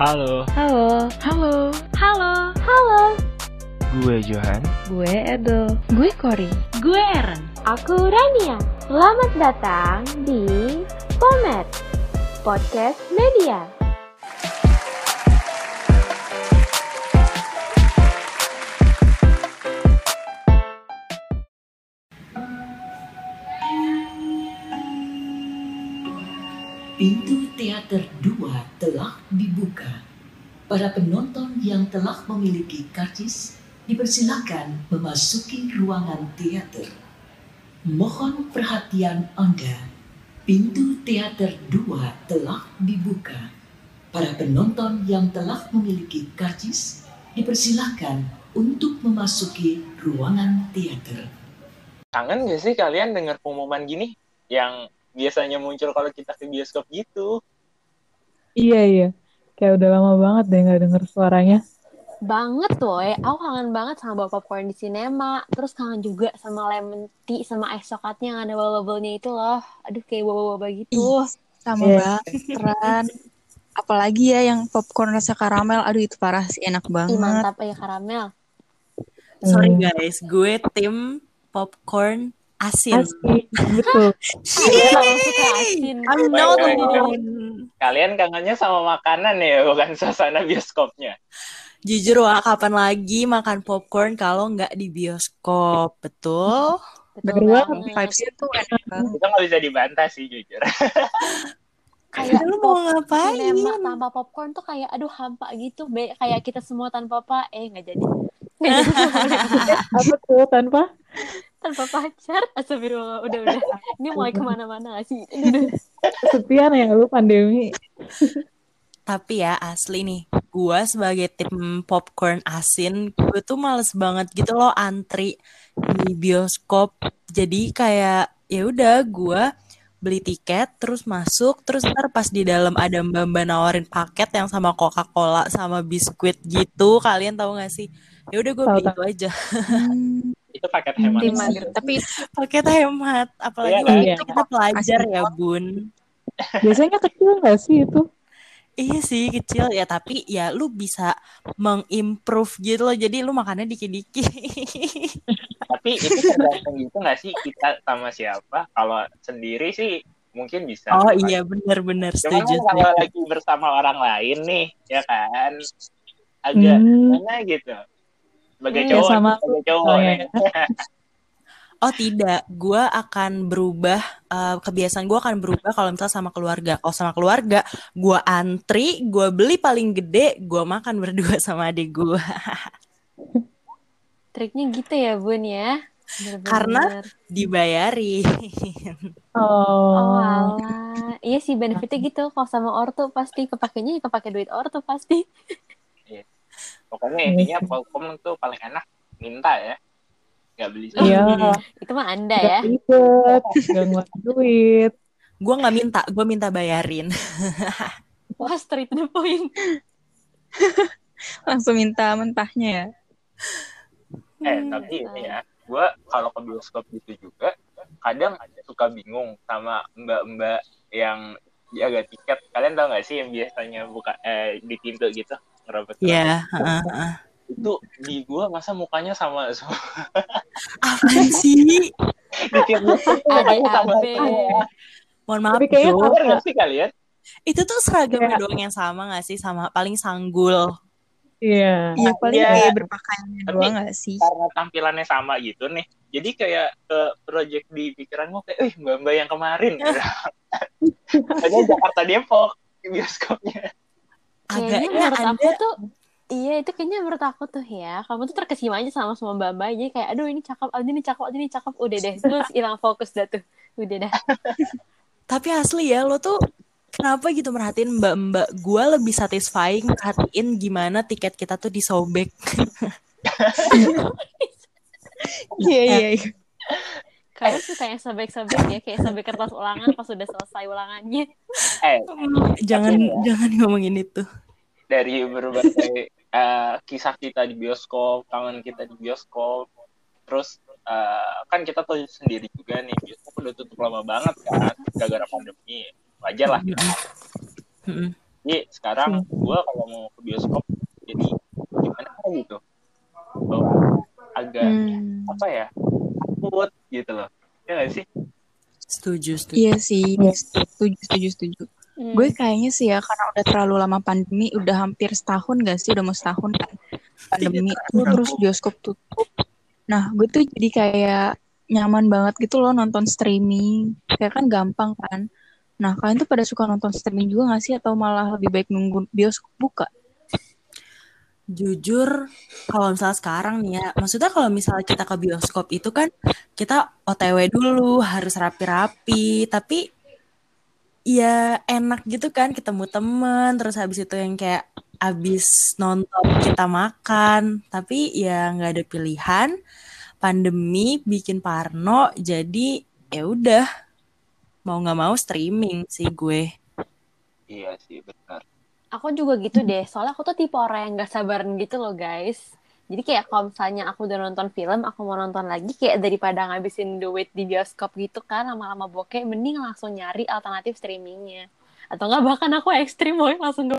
Halo, Halo, Halo, halo, halo. gue Johan. gue Edo. Gue Kori. gue Eren. Aku Rania. Selamat datang di Pomet Podcast Media. Pintu teater 2 telah dibuka. Para penonton yang telah memiliki karcis dipersilakan memasuki ruangan teater. Mohon perhatian Anda. Pintu teater 2 telah dibuka. Para penonton yang telah memiliki karcis dipersilakan untuk memasuki ruangan teater. Kangen gak sih kalian dengar pengumuman gini yang biasanya muncul kalau kita ke bioskop gitu? Iya iya, kayak udah lama banget deh nggak denger suaranya. Banget woy, aku kangen banget sama bawa popcorn di sinema. Terus kangen juga sama lemon tea sama ice coklatnya yang ada bubble-bubble-nya itu loh. Aduh kayak boba-boba gitu. Ih, sama Iya. banget, Ran. Apalagi ya yang popcorn rasa karamel, aduh itu parah sih, enak Ih banget. mantap ya karamel. Sorry Hmm. guys, gue tim popcorn asin. Asik, betul. Kalau suka asin. I'm not Wait, wait, wait. alone. Kalian kangennya sama makanan ya, bukan suasana bioskopnya. Jujur wah, kapan lagi makan popcorn kalau nggak di bioskop, betul? Betul. Vibes-nya tuh enak. Itu nggak bisa dibantah sih jujur. Kayak Lu mau ngapain? sinema tanpa popcorn tuh kayak aduh hampa gitu. Be kayak kita semua tanpa apa? Eh nggak jadi. Nggak jadi Apa tuh tanpa? Tanpa pacar. Astagfirullah. Udah udah. Ini mulai ke mana-mana sih? Aduh. Kesepian ya lu pandemi. Tapi ya asli nih, gue sebagai tim popcorn asin, gue tuh males banget gitu loh antri di bioskop. Jadi kayak ya udah gue beli tiket terus masuk terus ntar pas di dalam ada mbak-mbak nawarin paket yang sama Coca-Cola sama biskuit gitu kalian tahu gak sih ya udah gue beli itu aja Hmm, Itu paket hemat. Tapi paket hemat apalagi Iya, waktu iya. itu kita pelajar Asli. ya bun Biasanya kecil nggak sih itu? Iya sih kecil ya tapi ya lu bisa mengimprove gitu loh jadi lu makannya dikit-dikit. Tapi itu tergantung gitu nggak sih kita sama siapa? Kalau sendiri sih mungkin bisa. oh iya benar-benar setuju. kan kalau lagi bersama orang lain nih, ya kan, agak Hmm, mana gitu. Sebagai Hmm, cowok, sama sebagai cowok. soalnya ya. Oh tidak, gua akan berubah eh, kebiasaan gua akan berubah kalau misalnya sama keluarga. Kalau sama keluarga, gua antri, gua beli paling gede, gua makan berdua sama adik gua. Triknya gitu ya Bun ya. Bener-bener. Karena dibayari. Oh Oh. Iya sih benefitnya gitu. Kalau sama ortu pasti kepakainya ya kepake duit ortu pasti. Pokoknya intinya Qualcomm tuh paling enak minta ya. Nggak beli iya. Itu mah anda Gak ya. ribet, gak ngeluarin duit. Gua nggak minta, gua minta bayarin. Wah straight the point. langsung minta mentahnya ya. Eh, Hmm, tapi ini ya, gue kalau ke bioskop gitu juga, kadang suka bingung sama mbak-mbak yang jaga tiket. Kalian tau gak sih yang biasanya buka eh, di pintu gitu, ngerobot Iya, heeh, heeh. Itu di gue masa mukanya sama semua. Apaan sih? Ade mukanya sama semua. Mohon maaf, Tapi kayaknya sih kalian? Itu tuh seragamnya Kayak- doang yang sama gak sih? Sama paling sanggul. Iya. Iya paling Iya. kayak berpakaiannya Tapi- doang gak sih? Karena tampilannya sama gitu nih. Jadi kayak ke project di pikiranmu kayak, eh mbak-mbak yang kemarin. Katanya Jakarta Depok bioskopnya. Kayaknya Agaknya menurut aku tuh Iya itu kayaknya menurut aku tuh ya Kamu tuh terkesima aja sama semua mbak-mbak Jadi kayak aduh ini cakep, aduh ini cakep, aduh ini cakep Udah deh, terus hilang fokus dah tuh Udah dah Tapi asli ya, lo tuh kenapa gitu merhatiin mbak-mbak gue lebih satisfying merhatiin gimana tiket kita tuh disobek. Iya iya. iya. Kamu suka yang sobek-sobek ya Kayak sobek kertas ulangan pas udah selesai ulangannya Eh, jangan Tapi ya. jangan ngomongin itu. Dari berbagai eh, kisah kita di bioskop, kangen kita di bioskop, terus eh, kan kita tahu sendiri juga nih bioskop udah tutup lama banget kan gara-gara pandemi wajar lah gitu. Mm-mm. Jadi sekarang gue kalau mau ke bioskop jadi gimana gitu bahwa agak Hmm. apa ya takut gitu loh ya gak sih Setuju, setuju. Iya sih, setuju, setuju, setuju. Hmm. Gue kayaknya sih ya karena udah terlalu lama pandemi, udah hampir setahun gak sih? Udah mau setahun kan pandemi tuh terus bioskop tutup. Nah, gue tuh jadi kayak nyaman banget gitu loh nonton streaming. Kayak kan gampang kan. Nah, kalian tuh pada suka nonton streaming juga gak sih? Atau malah lebih baik nunggu bioskop buka? Jujur, kalau misalnya sekarang nih ya, maksudnya kalau misalnya kita ke bioskop itu kan kita OTW dulu, harus rapi-rapi, tapi ya enak gitu kan ketemu temen, terus habis itu yang kayak habis nonton kita makan, tapi ya nggak ada pilihan, pandemi bikin parno, jadi ya udah mau nggak mau streaming sih gue. iya sih benar Aku juga gitu deh, soalnya aku tuh tipe orang yang gak sabaran gitu loh guys. Jadi kayak kalau misalnya aku udah nonton film, aku mau nonton lagi kayak daripada ngabisin duit di bioskop gitu kan, lama-lama bokeh, mending langsung nyari alternatif streamingnya. Atau enggak bahkan aku ekstrim boy, langsung gue.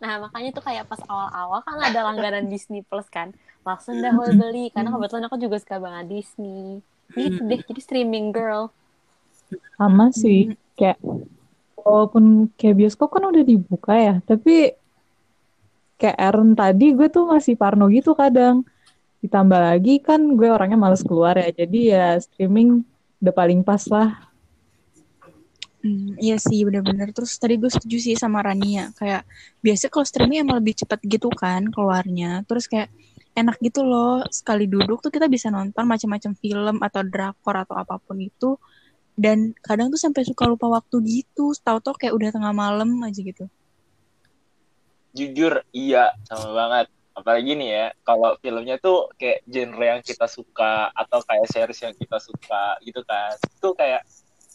Nah makanya tuh kayak pas awal-awal kan ada langganan Disney Plus kan, langsung dah gue beli karena kebetulan aku juga suka banget Disney. Gitu deh, jadi streaming girl. Sama sih, kayak walaupun kayak bioskop kan udah dibuka ya, tapi kayak Aaron tadi gue tuh masih parno gitu kadang. Ditambah lagi kan gue orangnya males keluar ya, jadi ya streaming udah paling pas lah. Hmm, iya sih bener-bener. Terus tadi gue setuju sih sama Rania. Kayak biasa kalau streaming emang lebih cepat gitu kan keluarnya. Terus kayak enak gitu loh. Sekali duduk tuh kita bisa nonton macam-macam film atau drakor atau apa pun itu. Dan kadang tuh sampai suka lupa waktu gitu. Tahu-tahu kayak udah tengah malam aja gitu. Jujur iya sama banget. Apalagi nih ya kalau filmnya tuh kayak genre yang kita suka atau kayak series yang kita suka gitu kan. Itu kayak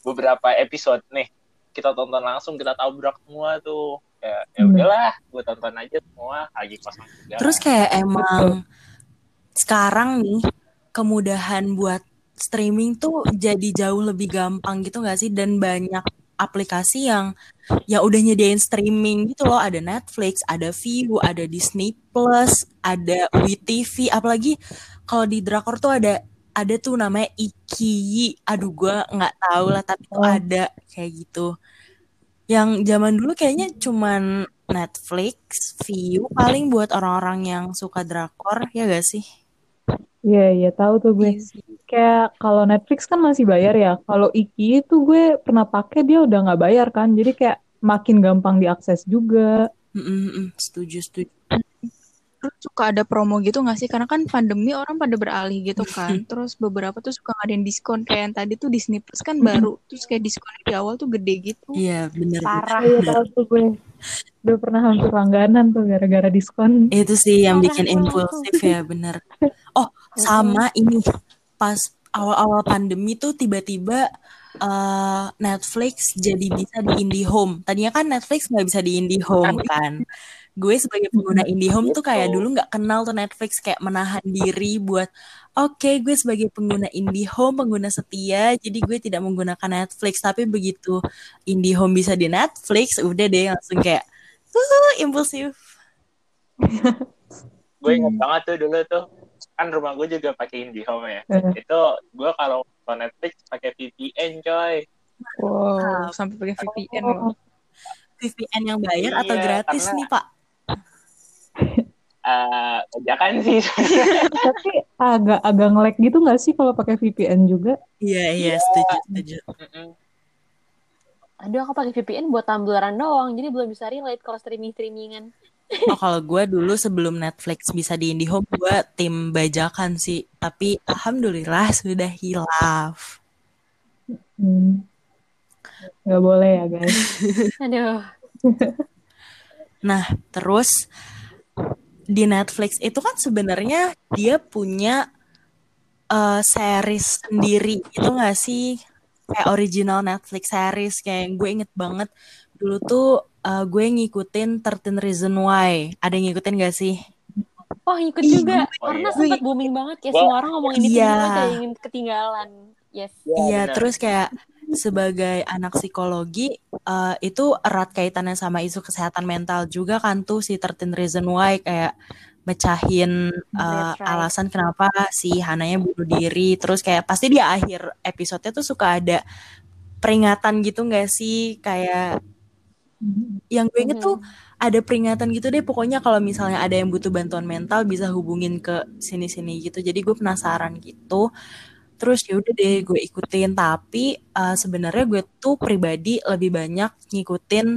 beberapa episode nih kita tonton langsung kita tabrak semua tuh. Ya ya Hmm. udahlah gue tonton aja semua lagi kosong Terus kayak emang sekarang nih kemudahan buat streaming tuh jadi jauh lebih gampang gitu gak sih? Dan banyak aplikasi yang ya udah nyediain streaming gitu loh. Ada Netflix, ada Viu, ada Disney Plus, ada WeTV. Apalagi kalau di drakor tuh ada ada tuh namanya Ikiyi. Aduh gua nggak tahu lah tapi tuh Oh. ada kayak gitu. Yang zaman dulu kayaknya cuman Netflix, Viu paling buat orang-orang yang suka drakor ya gak sih? Iya, iya tahu tuh gue. Iya sih. Kayak kalau Netflix kan masih bayar ya. Kalau Iki itu gue pernah pakai dia udah nggak bayar kan. Jadi kayak makin gampang diakses juga. Mm-mm-mm, setuju setuju. Terus suka ada promo gitu gak sih? Karena kan pandemi orang pada beralih gitu kan. Terus beberapa tuh suka ngadain diskon. Kayak yang tadi tuh Disney Plus kan baru. Terus kayak diskonnya di awal tuh gede gitu. Iya bener Parah. Iya tahu tuh gue. Udah pernah hampir langganan tuh gara-gara diskon. Itu sih yang Parah bikin impulsif ya bener. Oh sama ini pas awal-awal pandemi tuh tiba-tiba eh, Netflix jadi bisa di IndiHome. Tadinya kan Netflix nggak bisa di IndiHome kan. Gue sebagai pengguna IndiHome tuh kayak dulu nggak kenal tuh Netflix kayak menahan diri buat oke gue sebagai pengguna IndiHome pengguna setia jadi gue tidak menggunakan Netflix tapi begitu IndiHome bisa di Netflix udah deh langsung kayak uh, impulsif. gue inget banget tuh dulu tuh kan rumah gue juga pakai IndiHome ya Eh. itu gue kalau nonton Netflix pakai VPN coy Wow, sampai pakai VPN loh. VPN yang bayar atau Iya, gratis karena- nih Pak? Eh, kejakan sih Tapi agak agak nge-lag gitu nggak sih kalau pakai VPN juga? Iya iya setuju setuju. Mm-mm. Aduh, aku pakai VPN buat tumbleran doang, jadi belum bisa relate kalau streaming-streamingan. Oh kalau gue dulu sebelum Netflix bisa di IndiHome gue tim bajakan sih. Tapi alhamdulillah sudah hilaf. Hmm. Nggak boleh ya guys. Aduh. Nah terus di Netflix itu kan sebenarnya dia punya eh, series sendiri itu gak sih kayak original Netflix series kayak gue inget banget dulu tuh eh, gue ngikutin 13 Reason Why ada yang ngikutin gak sih? Oh, ikut juga. oh Karena iya. sempat booming banget kayak Wah. semua orang ngomongin itu Iya. kayak ingin ketinggalan. Yes. Iya, benar. terus kayak sebagai anak psikologi, eh, itu erat kaitannya sama isu kesehatan mental juga kan tuh si 13 Reason Why kayak mecahin That's right. alasan kenapa si Hananya bunuh diri. Terus kayak pasti di akhir episodenya tuh suka ada peringatan gitu nggak sih? Kayak yang gue inget tuh ada peringatan gitu deh pokoknya kalau misalnya ada yang butuh bantuan mental bisa hubungin ke sini-sini gitu. Jadi gue penasaran gitu terus ya udah deh gue ikutin. Tapi eh, sebenarnya gue tuh pribadi lebih banyak ngikutin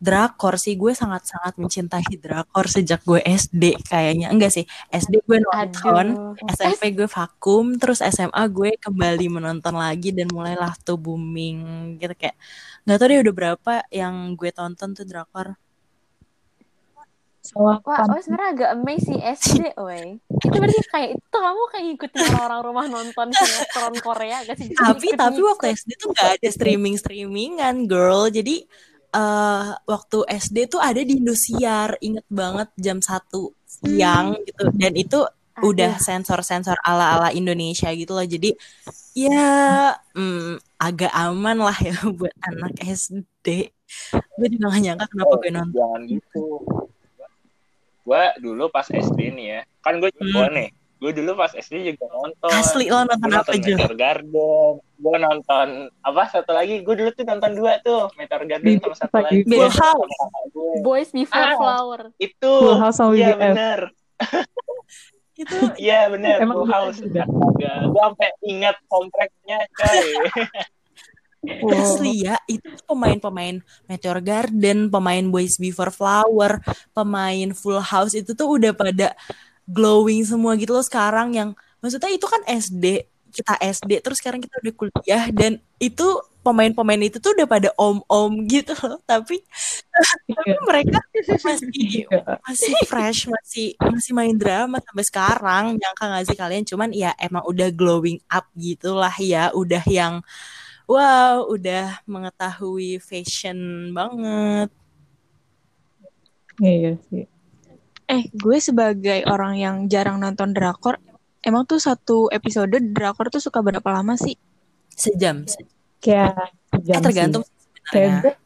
drakor sih. Gue sangat-sangat mencintai drakor sejak gue SD kayaknya. Enggak sih SD gue nonton. SMP gue vakum terus SMA gue kembali menonton lagi dan mulailah tuh booming gitu. Kayak nggak tahu deh udah berapa yang gue tonton tuh drakor Salah Wah, oh sebenarnya agak sih SD, woi. Itu berarti kayak itu kamu kayak ngikutin orang-orang rumah nonton sinetron Korea gak sih? tapi tapi waktu SD tuh nggak ada streaming streamingan girl. Jadi eh waktu SD tuh ada di Indosiar. Inget banget jam satu siang gitu. Dan itu udah sensor-sensor ala-ala Indonesia gitu loh. Jadi ya mm, agak aman lah ya buat anak SD gue juga gak nyangka kenapa gue nonton. jangan gitu gue dulu pas SD nih ya kan gue jago nih gue dulu pas SD juga nonton Hmm. asli lo nonton gue apa nonton? Meteor Garden gue nonton apa satu lagi gue dulu tuh nonton dua tuh Meteor Garden sama satu lagi Full Gue House. Boys Before Ah. Flower. itu Full House sama iya BTS. bener itu iya bener Full bener House juga. Gue sampai ingat kompleknya coy Wow. Asli ya, itu pemain-pemain Meteor Garden, pemain Boys Before Flower, pemain Full House itu tuh udah pada glowing semua gitu loh sekarang yang maksudnya itu kan SD, kita SD terus sekarang kita udah kuliah dan itu pemain-pemain itu tuh udah pada om-om gitu loh, tapi tapi mereka masih Iya. masih fresh, masih masih main drama sampai sekarang. Nyangka gak sih kalian? Cuman ya emang udah glowing up gitulah ya, udah yang wow, udah mengetahui fashion banget. Iya sih. Eh, gue sebagai orang yang jarang nonton drakor, emang tuh satu episode drakor tuh suka berapa lama sih? Sejam. se- Kayak sejam Eh tergantung sih. Kayak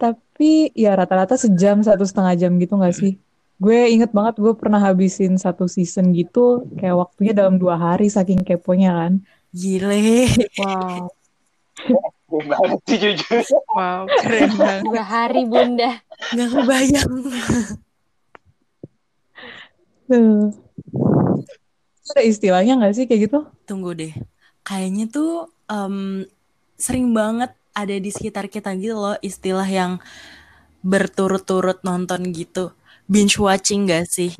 tapi ya rata-rata sejam satu setengah jam gitu gak sih? Gue inget banget gue pernah habisin satu season gitu, kayak waktunya dalam dua hari saking keponya kan. Gile. Wow, gue banget sih jujur wow, keren banget. Dua hari bunda. Gak kebayang. Tuh. Ada istilahnya gak sih kayak gitu? Tunggu deh. Kayaknya tuh em, sering banget ada di sekitar kita gitu loh istilah yang berturut-turut nonton gitu. Binge watching gak sih?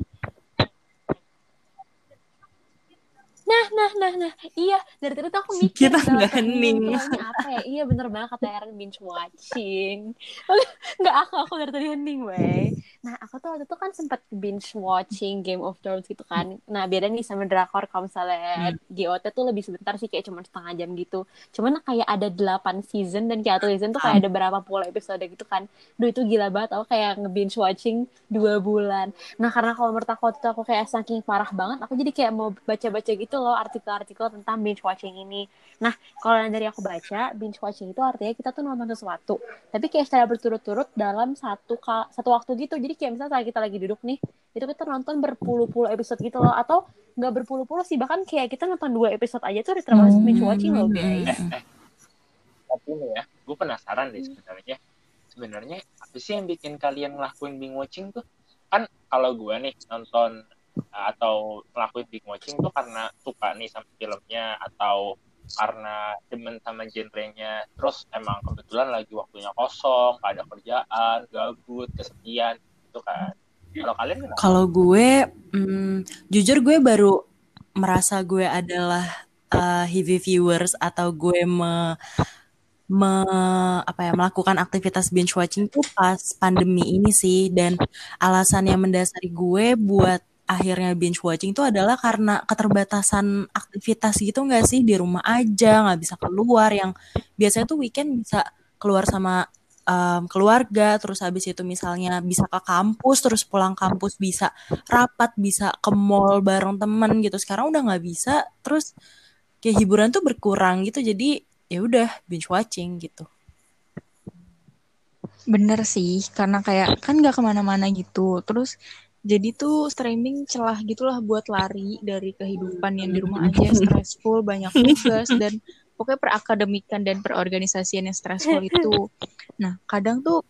Nah, nah, nah, nah. Iya, dari tadi tuh aku mikir Kita nggak hening. apa ya? Iya, bener banget kata Erin binge watching. Nggak aku, aku dari tadi hening, weh. Nah, aku tuh waktu itu kan sempet binge watching Game of Thrones gitu kan. Nah, beda nih sama drakor kalau misalnya GOT tuh lebih sebentar sih, kayak cuma setengah jam gitu. Cuman kayak ada 8 season dan kayak satu season tuh kayak ada berapa puluh episode gitu kan. Duh, itu gila banget. Aku kayak nge-binge watching dua bulan. Nah, karena kalau menurut aku waktu itu aku kayak saking parah banget, aku jadi kayak mau baca-baca gitu loh artikel-artikel tentang binge watching ini. Nah, kalau yang dari aku baca, binge watching itu artinya kita tuh nonton sesuatu, tapi kayak secara berturut-turut dalam satu ka- satu waktu gitu. Jadi kayak misalnya saat kita lagi duduk nih, itu kita nonton berpuluh-puluh episode gitu loh, atau nggak berpuluh-puluh sih, bahkan kayak kita nonton dua episode aja tuh udah termasuk binge watching loh, guys. tapi nih ya gue penasaran deh sebenarnya sebenarnya apa sih yang bikin kalian ngelakuin binge watching tuh kan kalau gue nih nonton atau ngelakuin binge watching tuh karena suka nih sama filmnya atau karena demen sama genrenya. Terus emang kebetulan lagi waktunya kosong gak ada kerjaan gabut kesepian gitu kan. Kalau kalian? Kalau gue, mm, jujur gue baru merasa gue adalah uh, heavy viewers atau gue me, me- apa ya melakukan aktivitas binge watching tuh pas pandemi ini sih. Dan alasan yang mendasari gue buat akhirnya binge watching tuh adalah karena keterbatasan aktivitas gitu nggak sih? Di rumah aja nggak bisa keluar yang biasanya tuh weekend bisa keluar sama em, keluarga terus habis itu misalnya bisa ke kampus terus pulang kampus bisa rapat bisa ke mall bareng temen gitu. Sekarang udah nggak bisa terus kayak hiburan tuh berkurang gitu. Jadi ya udah binge watching gitu. Bener sih, karena kayak kan nggak ke mana-mana gitu. Terus jadi tuh streaming celah gitulah buat lari dari kehidupan yang di rumah aja stressful, banyak tugas dan pokoknya perakademikan dan perorganisasian yang stressful itu. Nah, kadang tuh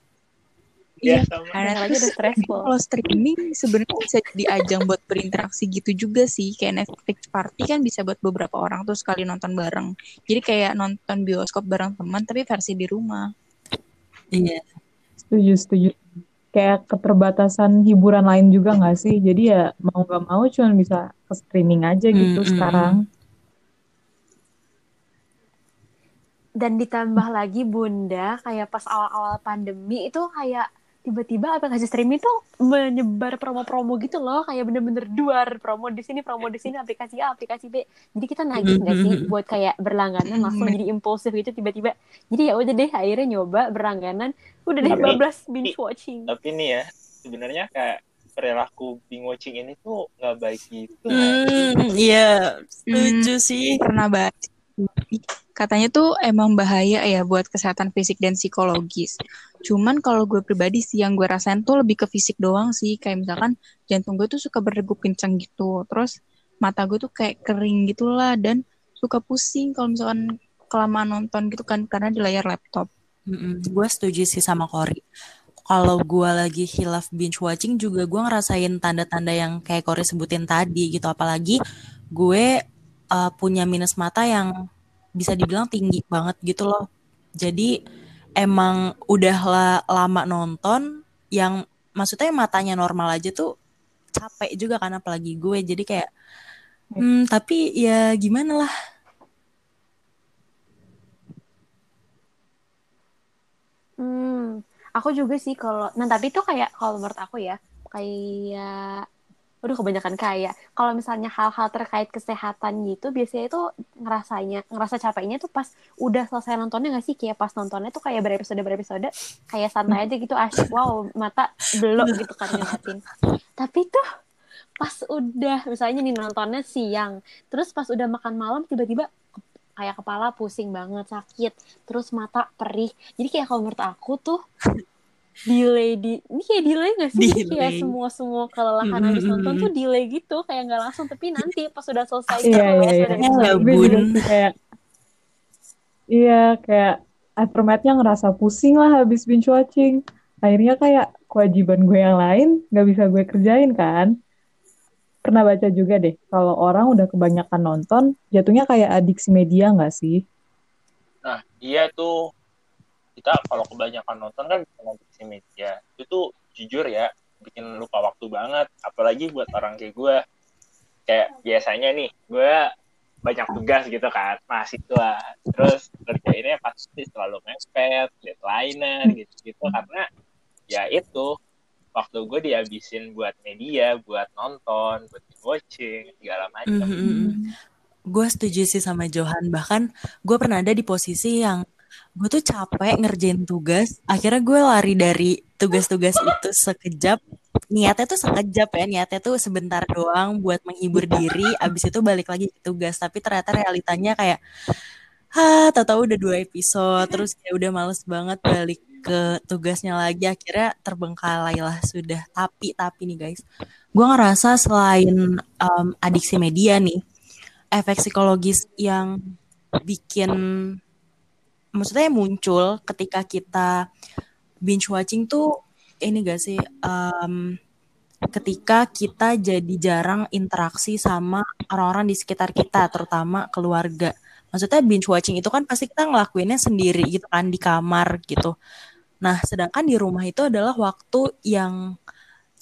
Iya, Iya, sama. karena lagi udah stressful. kalau streaming sebenarnya bisa jadi ajang buat berinteraksi gitu juga sih. Kayak Netflix party kan bisa buat beberapa orang tuh sekali nonton bareng. Jadi kayak nonton bioskop bareng teman tapi versi di rumah. Iya. Setuju, setuju. Kayak keterbatasan hiburan lain juga nggak sih? Jadi ya mau nggak mau cuma bisa ke streaming aja gitu Mm, mm, sekarang. Dan ditambah lagi Bunda, kayak pas awal-awal pandemi itu kayak tiba-tiba aplikasi streaming tuh menyebar promo-promo gitu loh, kayak bener-bener duar promo di sini, promo di sini, aplikasi A, aplikasi B. Jadi kita nagih nggak sih Mhm. buat kayak berlangganan langsung Mhm. jadi impulsif gitu tiba-tiba. Jadi ya udah deh akhirnya nyoba berlangganan, udah deh bablas binge watching. Tapi nih ya, sebenarnya kayak perilaku binge watching ini tuh nggak baik gitu. kan? Hmm, iya, setuju sih. Pernah bahas. Katanya tuh emang bahaya ya buat kesehatan fisik dan psikologis. Cuman kalau gue pribadi sih yang gue rasain tuh lebih ke fisik doang sih. Kayak misalkan jantung gue tuh suka berdegup kencang gitu. Terus mata gue tuh kayak kering gitulah dan suka pusing kalau misalkan kelamaan nonton gitu kan karena di layar laptop. Gue setuju sih sama Cory. Kalau gue lagi hilaf binge watching juga gue ngerasain tanda-tanda yang kayak Cory sebutin tadi gitu. Apalagi gue uh, punya minus mata yang bisa dibilang tinggi banget gitu loh. Jadi emang udah la- lama nonton yang maksudnya matanya normal aja tuh capek juga kan apalagi gue. Jadi kayak hmm, tapi ya gimana lah. Hmm, aku juga sih kalau, nah tapi itu kayak kalau menurut aku ya, kayak, udah kebanyakan kayak, kalau misalnya hal-hal terkait kesehatan gitu, biasanya itu ngerasanya, ngerasa capeknya tuh pas udah selesai nontonnya gak sih? Kayak pas nontonnya tuh kayak berepisode berepisode, kayak santai aja gitu, asyik, wow, mata belok gitu kan ngeliatin. Tapi tuh pas udah, misalnya nih nontonnya siang, terus pas udah makan malam tiba-tiba kayak kepala pusing banget sakit terus mata perih jadi kayak kalau menurut aku tuh delay di ini kayak delay gak sih Jadi kayak Delay. semua semua kelelahan habis Mm-mm. nonton tuh delay gitu kayak nggak langsung tapi nanti pas udah selesai Iya, gitu, iya, pas iya. udah Ya, selesai. Gue juga Bun. sih kayak iya kayak aftermath-nya ngerasa pusing lah habis binge watching. Akhirnya kayak kewajiban gue yang lain nggak bisa gue kerjain kan. Pernah baca juga deh kalau orang udah kebanyakan nonton jatuhnya kayak adiksi media nggak sih? Nah, iya tuh kita kalau kebanyakan nonton kan bisa nonton media. Itu tuh jujur ya bikin lupa waktu banget. Apalagi buat orang kayak gue. Kayak biasanya nih, gue banyak tugas gitu kan, mahasiswa. Terus kerjainnya pasti selalu mepet, deadline gitu-gitu. Karena ya itu, waktu gue dihabisin buat media, buat nonton, buat watching, segala macam. Mhm. Gue setuju sih sama Johan. Bahkan gue pernah ada di posisi yang gue tuh capek ngerjain tugas. Akhirnya gue lari dari tugas-tugas itu sekejap. Niatnya tuh sekejap ya. Niatnya tuh sebentar doang buat menghibur diri. Abis itu balik lagi ke tugas. Tapi ternyata realitanya kayak, ha, tahu-tahu udah dua episode. Terus ya udah males banget balik ke tugasnya lagi. Akhirnya terbengkalai lah sudah. Tapi, tapi nih guys. Gue ngerasa selain um, adiksi media nih, efek psikologis yang bikin maksudnya muncul ketika kita binge watching tuh ini gak sih um, ketika kita jadi jarang interaksi sama orang-orang di sekitar kita terutama keluarga. Maksudnya binge watching itu kan pasti kita ngelakuinnya sendiri gitu kan di kamar gitu. Nah sedangkan di rumah itu adalah waktu yang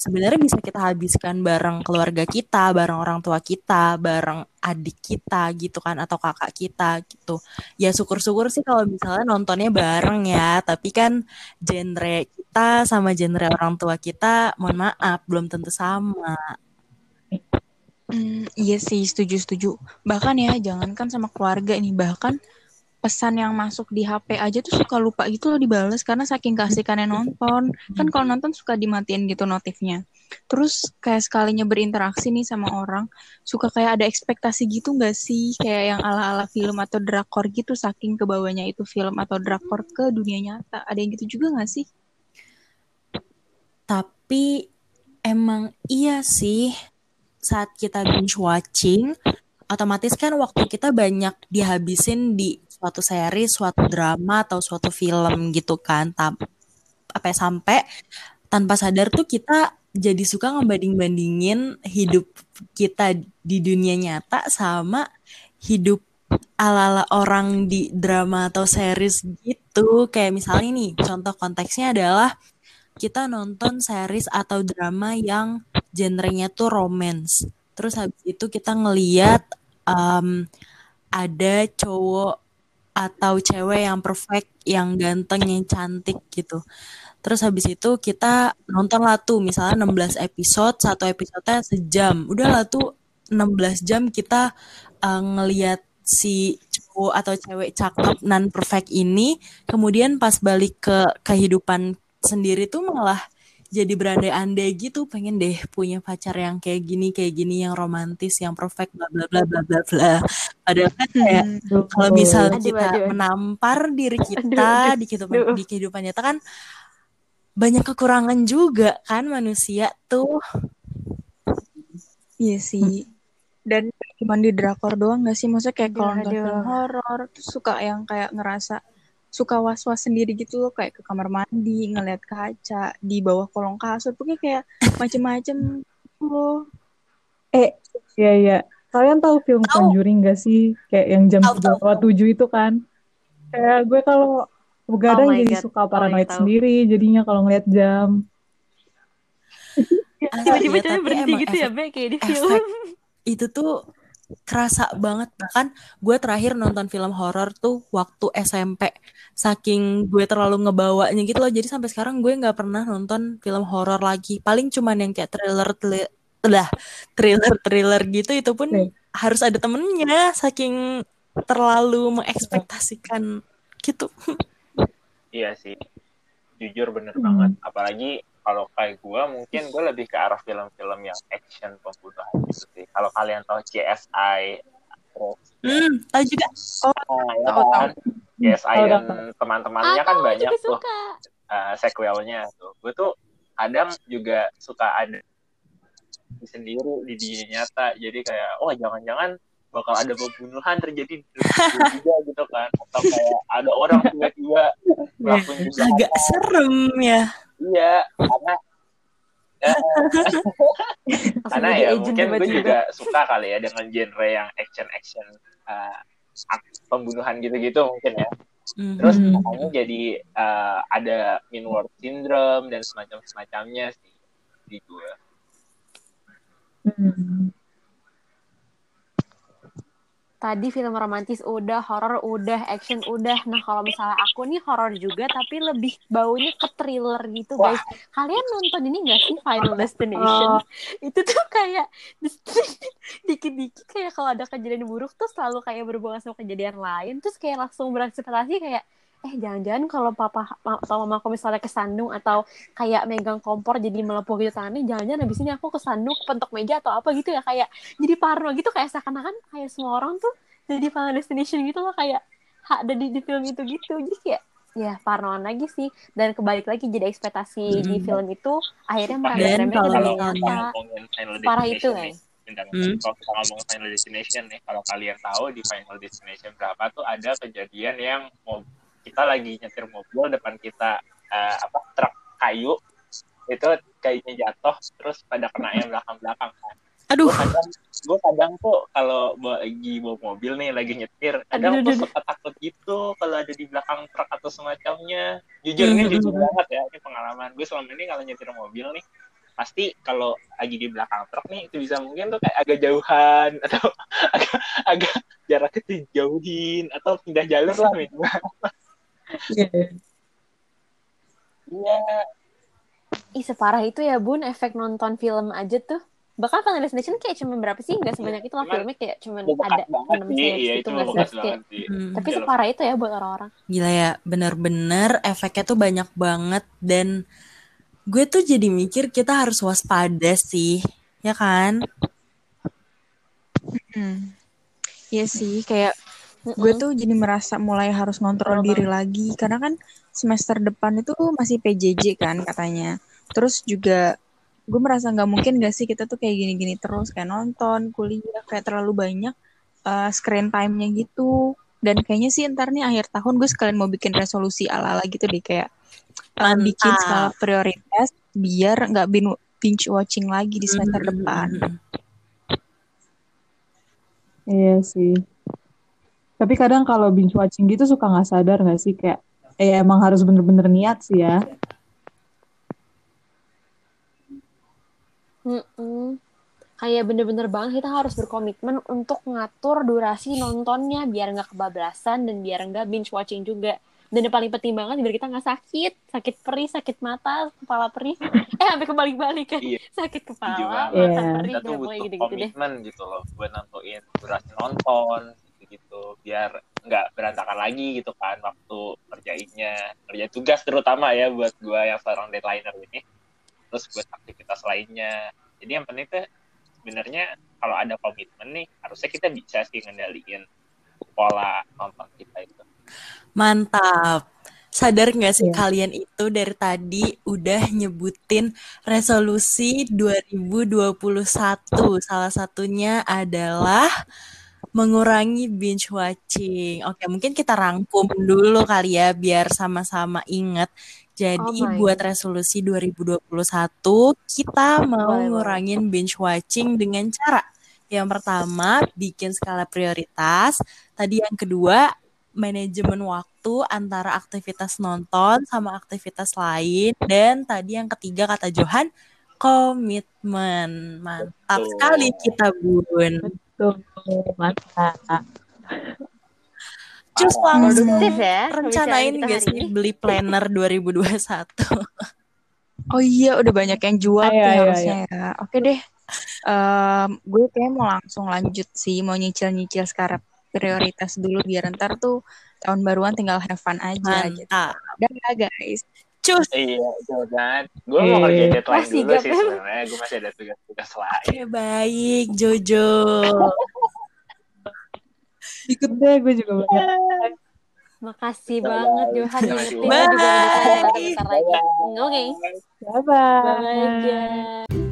sebenarnya bisa kita habiskan bareng keluarga kita, bareng orang tua kita, bareng adik kita gitu kan atau kakak kita gitu. Ya syukur-syukur sih kalau misalnya nontonnya bareng ya, tapi kan genre kita sama genre orang tua kita mohon maaf belum tentu sama. Hmm, iya sih, setuju-setuju. Bahkan ya, jangankan sama keluarga nih, bahkan pesan yang masuk di HP aja tuh suka lupa gitu loh dibales karena saking keasikannya nonton. Kan kalau nonton suka dimatiin gitu notifnya. Terus kayak sekalinya berinteraksi nih sama orang, suka kayak ada ekspektasi gitu nggak sih? Kayak yang ala-ala film atau drakor gitu saking kebawanya itu film atau drakor ke dunia nyata. Ada yang gitu juga nggak sih? Tapi emang iya sih saat kita binge watching otomatis kan waktu kita banyak dihabisin di suatu series, suatu drama atau suatu film gitu kan. Tam apa ya, sampai tanpa sadar tuh kita jadi suka ngebanding-bandingin hidup kita di dunia nyata sama hidup ala-ala orang di drama atau series gitu. Kayak misalnya nih, contoh konteksnya adalah kita nonton series atau drama yang genrenya tuh romance. Terus habis itu kita ngeliat um, ada cowok atau cewek yang perfect, yang ganteng, yang cantik gitu. Terus habis itu kita nonton lah tuh misalnya 16 episode, satu episodenya sejam. Udah lah tuh 16 jam kita uh, ngeliat si cowok atau cewek cakep non perfect ini, kemudian pas balik ke kehidupan sendiri tuh malah jadi berandai-andai gitu pengen deh punya pacar yang kayak gini kayak gini yang romantis yang perfect bla bla bla bla bla bla padahal kan kayak Aduh. kalau misal Aduh, kita aduh. menampar diri kita Aduh, di kehidupan aduh. di kehidupan nyata kan banyak kekurangan juga kan manusia tuh Iya sih. Dan cuma di drakor doang gak sih? Maksudnya kayak kalau nonton horor tuh suka yang kayak ngerasa suka was-was sendiri gitu loh kayak ke kamar mandi ngeliat kaca di bawah kolong kasur pokoknya kayak macem-macem gitu loh Eh, iya iya. Kalian tahu film Tahu. Conjuring gak sih? Kayak yang jam. 3 7 itu kan. Kayak gue kalau begadang Oh jadi God. suka Oh, paranoid tahu. sendiri jadinya kalau ngeliat jam. Tiba-tiba cewek tapi berhenti gitu ya, efek- Be, kayak di efek film. itu tuh kerasa banget. Bahkan gue terakhir nonton film horor tuh waktu SMP saking gue terlalu ngebawanya gitu loh. Jadi sampai sekarang gue nggak pernah nonton film horor lagi. Paling cuman yang kayak thriller lah thriller thriller gitu itu pun Nih. harus ada temennya. Saking terlalu mengekspektasikan gitu. Iya sih, jujur bener Hmm. banget. Apalagi kalau kayak gue, mungkin gue lebih ke arah film-film yang action pembunuhan gitu sih. Kalau kalian tahu CSI, terus hmm tahu juga nah, ya tahu, kan, CSI Tahu, dan teman-temannya kan banyak tuh uh, sequelnya tuh. Gue tuh kadang juga suka ada sendiri di dunia nyata. Jadi kayak, oh jangan-jangan bakal ada pembunuhan terjadi di dunia juga gitu kan. Atau kayak ada orang tiba-tiba melakukan kejahatan. agak serem ya Iya, karena ya, Langsung karena ya mungkin gue juga suka kali ya dengan genre yang action-action uh, ak- pembunuhan gitu-gitu mungkin ya. Terus Mhm. makanya jadi uh, ada Minward Syndrome dan semacam-semacamnya sih di gue. Hmm. Tadi film romantis udah, horor udah, action udah. Nah, kalau misalnya aku nih horor juga, tapi lebih baunya ke thriller gitu, guys. Kalian nonton ini gak sih Final Destination? Itu tuh kayak dikit-dikit kayak kalau ada kejadian buruk tuh selalu kayak berhubungan sama kejadian lain. Terus kayak langsung berekspektasi kayak, eh jangan-jangan kalau papa ma- atau mama aku misalnya kesandung atau kayak megang kompor jadi melepuh gitu tangannya, jangan-jangan abis ini aku kesandung pentok meja atau apa gitu ya kayak jadi parno gitu kayak seakan-akan kayak semua orang tuh jadi Final Destination gitu loh kayak ha- ada di, di film itu gitu jadi kayak ya parnoan lagi sih dan kebalik lagi jadi ekspektasi di Hmm. film itu akhirnya merembet-rembet nyata Final parah itu Destination kan Hmm. Kalau kita ngomong Final Destination nih, kalau kalian tahu di Final Destination berapa tuh ada kejadian yang mau kita lagi nyetir mobil depan kita eh, apa truk kayu itu kayunya jatuh terus pada kena yang belakang belakang kan. aduh Gue kadang, gue kadang tuh kalau lagi bawa mobil nih lagi nyetir, kadang Aduh, tuh suka takut gitu kalau ada di belakang truk atau semacamnya. Jujur ini jujur banget ya, ini pengalaman gue selama ini kalau nyetir mobil nih, pasti kalau lagi di belakang truk nih itu bisa mungkin tuh kayak agak jauhan atau agak, agak jaraknya dijauhin atau pindah jalur lah minimal. Iya. Iya, ih separah itu ya bun efek nonton film aja tuh bahkan Final Destination kayak cuma berapa sih nggak sebanyak itu lah Cuman filmnya kayak cuma ada enam iya gitu itu nggak sih kayak. Hmm. tapi separah itu ya buat orang-orang Gila ya, bener-bener efeknya tuh banyak banget dan gue tuh jadi mikir kita harus waspada sih, ya kan? Hmm. Iya sih, kayak gue tuh jadi merasa mulai harus ngontrol diri lagi karena kan semester depan itu masih PJJ kan katanya. Terus juga gue merasa nggak mungkin gak sih kita tuh kayak gini-gini terus kayak nonton, kuliah kayak terlalu banyak uh, screen time-nya gitu. Dan kayaknya sih ntar nih akhir tahun gue sekalian mau bikin resolusi ala-ala gitu deh kayak uh, bikin skala prioritas biar nggak bin- binge watching lagi di semester Mm, mm, depan. mm, mm. Iya sih. Tapi kadang kalau binge watching gitu suka nggak sadar nggak sih kayak eh emang harus bener-bener niat sih ya. Mm-mm. Kayak bener-bener banget kita harus berkomitmen untuk ngatur durasi nontonnya biar nggak kebablasan dan biar nggak binge watching juga. Dan yang paling penting banget biar kita nggak sakit, sakit perih, sakit mata, kepala perih. Eh sampai kebalik-balik kan. Iya. Sakit kepala, mata Iya. perih, kita tuh butuh gitu-gitu deh. komitmen gitu loh buat nentuin durasi nonton gitu biar nggak berantakan lagi gitu kan waktu kerjainnya kerja tugas terutama ya buat gua yang seorang deadlineer ini terus buat aktivitas lainnya jadi yang penting tuh sebenarnya kalau ada komitmen nih harusnya kita bisa sih ngendaliin pola nonton kita itu Mantap. Sadar nggak sih Iya. kalian itu dari tadi udah nyebutin resolusi 2021. Salah satunya adalah mengurangi binge watching. Oke, mungkin kita rangkum dulu kali ya biar sama-sama ingat. Jadi Oh buat resolusi 2021 kita mau ngurangin binge watching dengan cara yang pertama bikin skala prioritas. Tadi yang kedua manajemen waktu antara aktivitas nonton sama aktivitas lain dan tadi yang ketiga kata Johan komitmen mantap Betul. sekali kita bun Tuh, mantap. cus Produktif ya rencanain gak sih ini. beli planner 2021 Oh iya, udah banyak yang jual Ayo, tuh ayo, harusnya ya. Oke deh. Em, gue kayak mau langsung lanjut sih, mau nyicil-nyicil sekarang prioritas dulu biar ntar tuh tahun baruan tinggal have fun aja gitu. mantap Dah guys. Cus iya jangan gue mau kerjain Eh. deadline Masih dulu sih sebenarnya gue masih ada tugas-tugas lain Oke, baik Jojo Ikut deh, gue juga banyak. Makasih banget Johan Terima kasih. ngingetin. Kita juga Bye. bisa bentar-bentar lagi. Oke. Bye-bye. Bye guys.